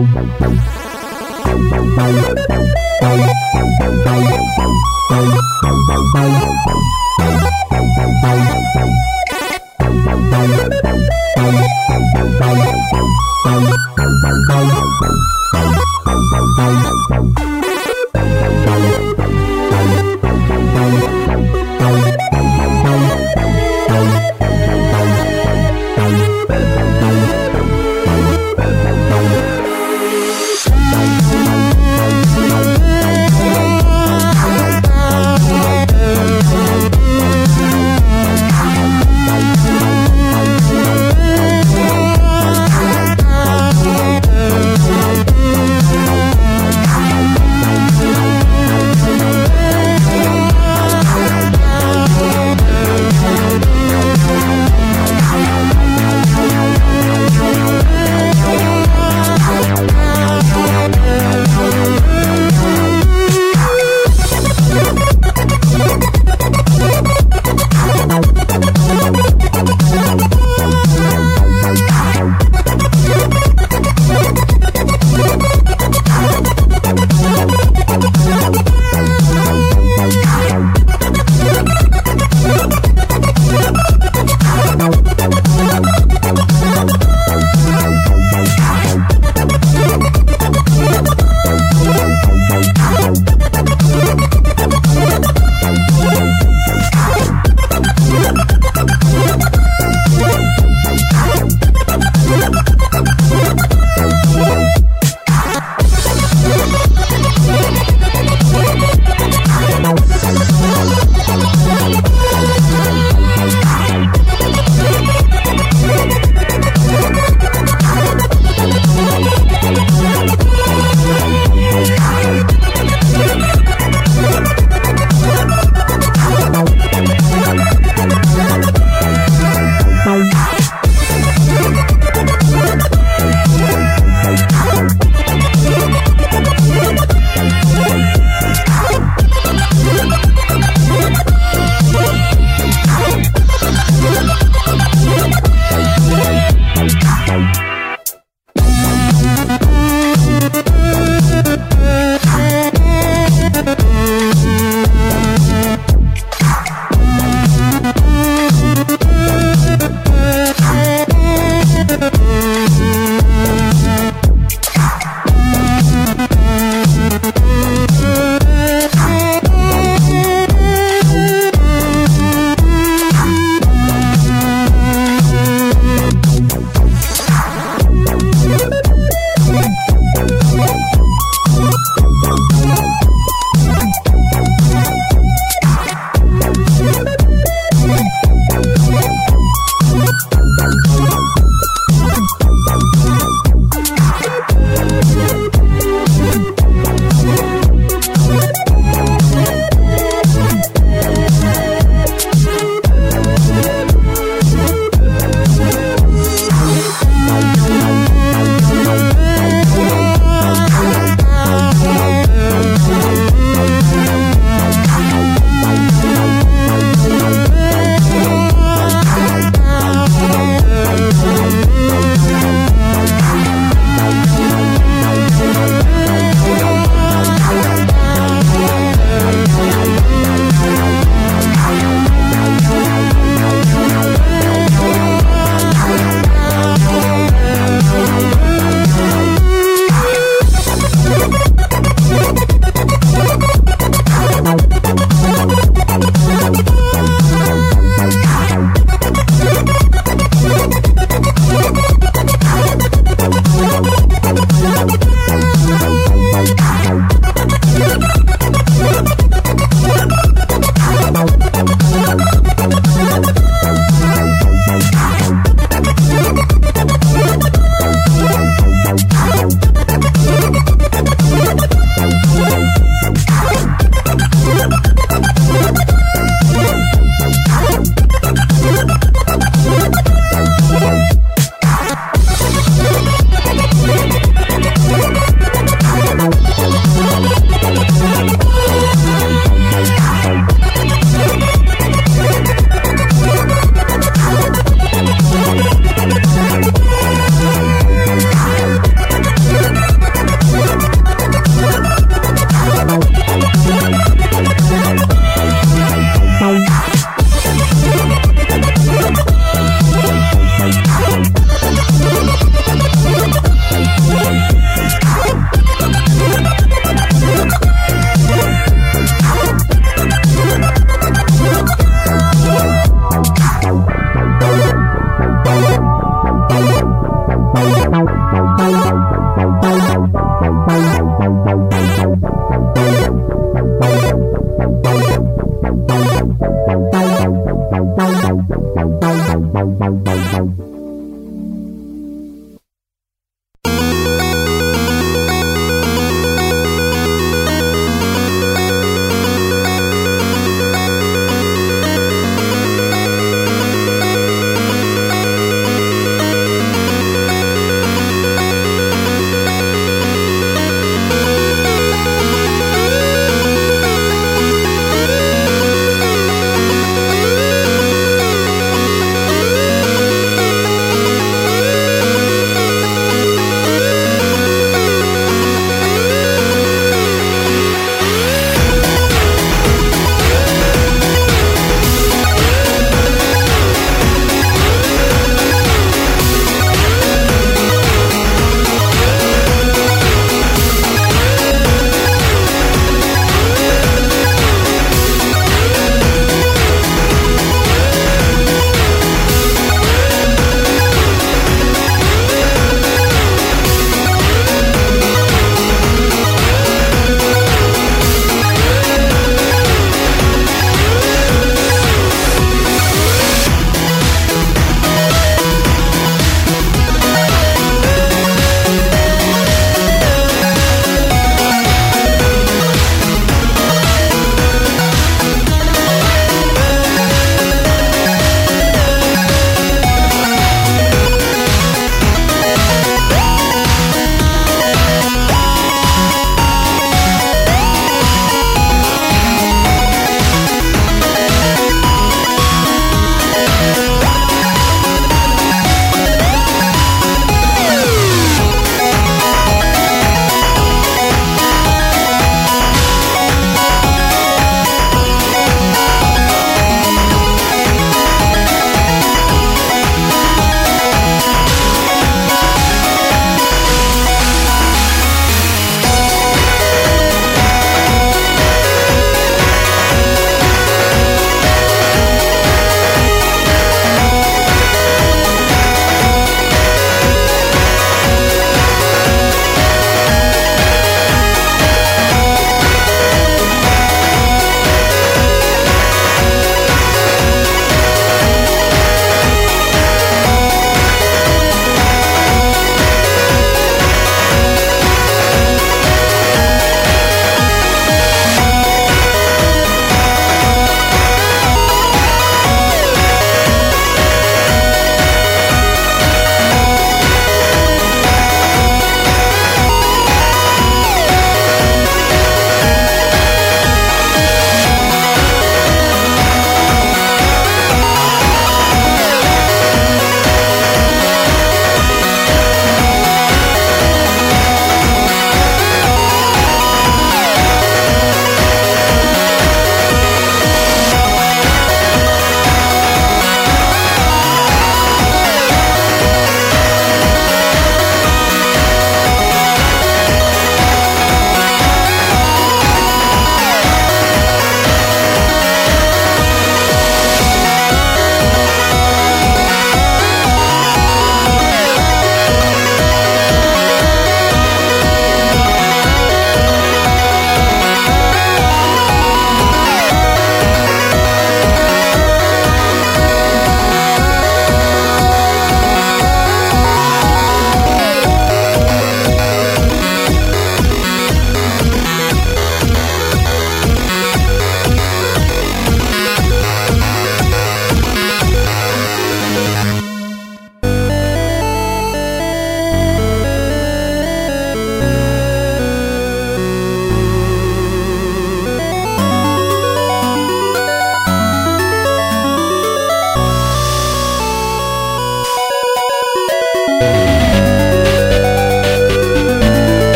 Bye.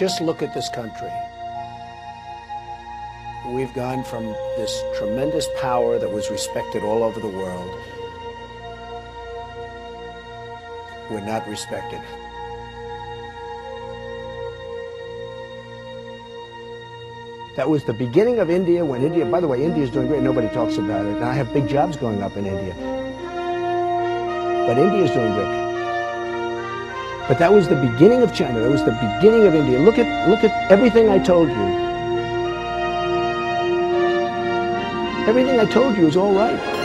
Just look at this country. We've gone from this tremendous power that was respected all over the world. We're not respected. That was the beginning of India when India, by the way, India is doing great. Nobody talks about it. And I have big jobs going up in India. But India is doing great. But that was the beginning of China. That was the beginning of India. Look at, look at everything I told you. Everything I told you is all right.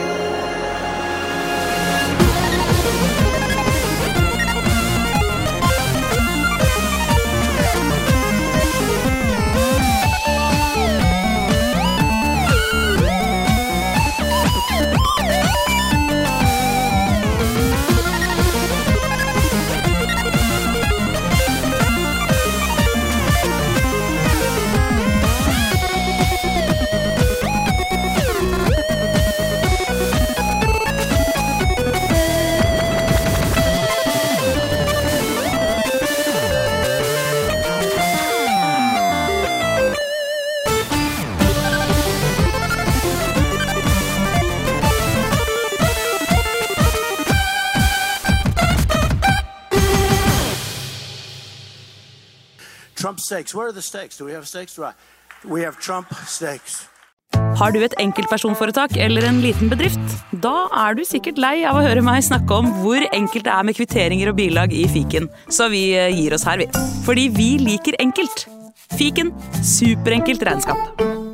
Steaks. Where are the steaks? Do we have steaks? Right. We have Trump steaks. Har du et enkeltpersonforetak eller en liten bedrift? Da er du sikkert lei av å høre meg snakke om hvor enkelt det er med kvitteringer og bilag i fiken, så vi eh, gir oss her, vi. Fordi vi liker enkelt. Fiken superenkelt regnskap.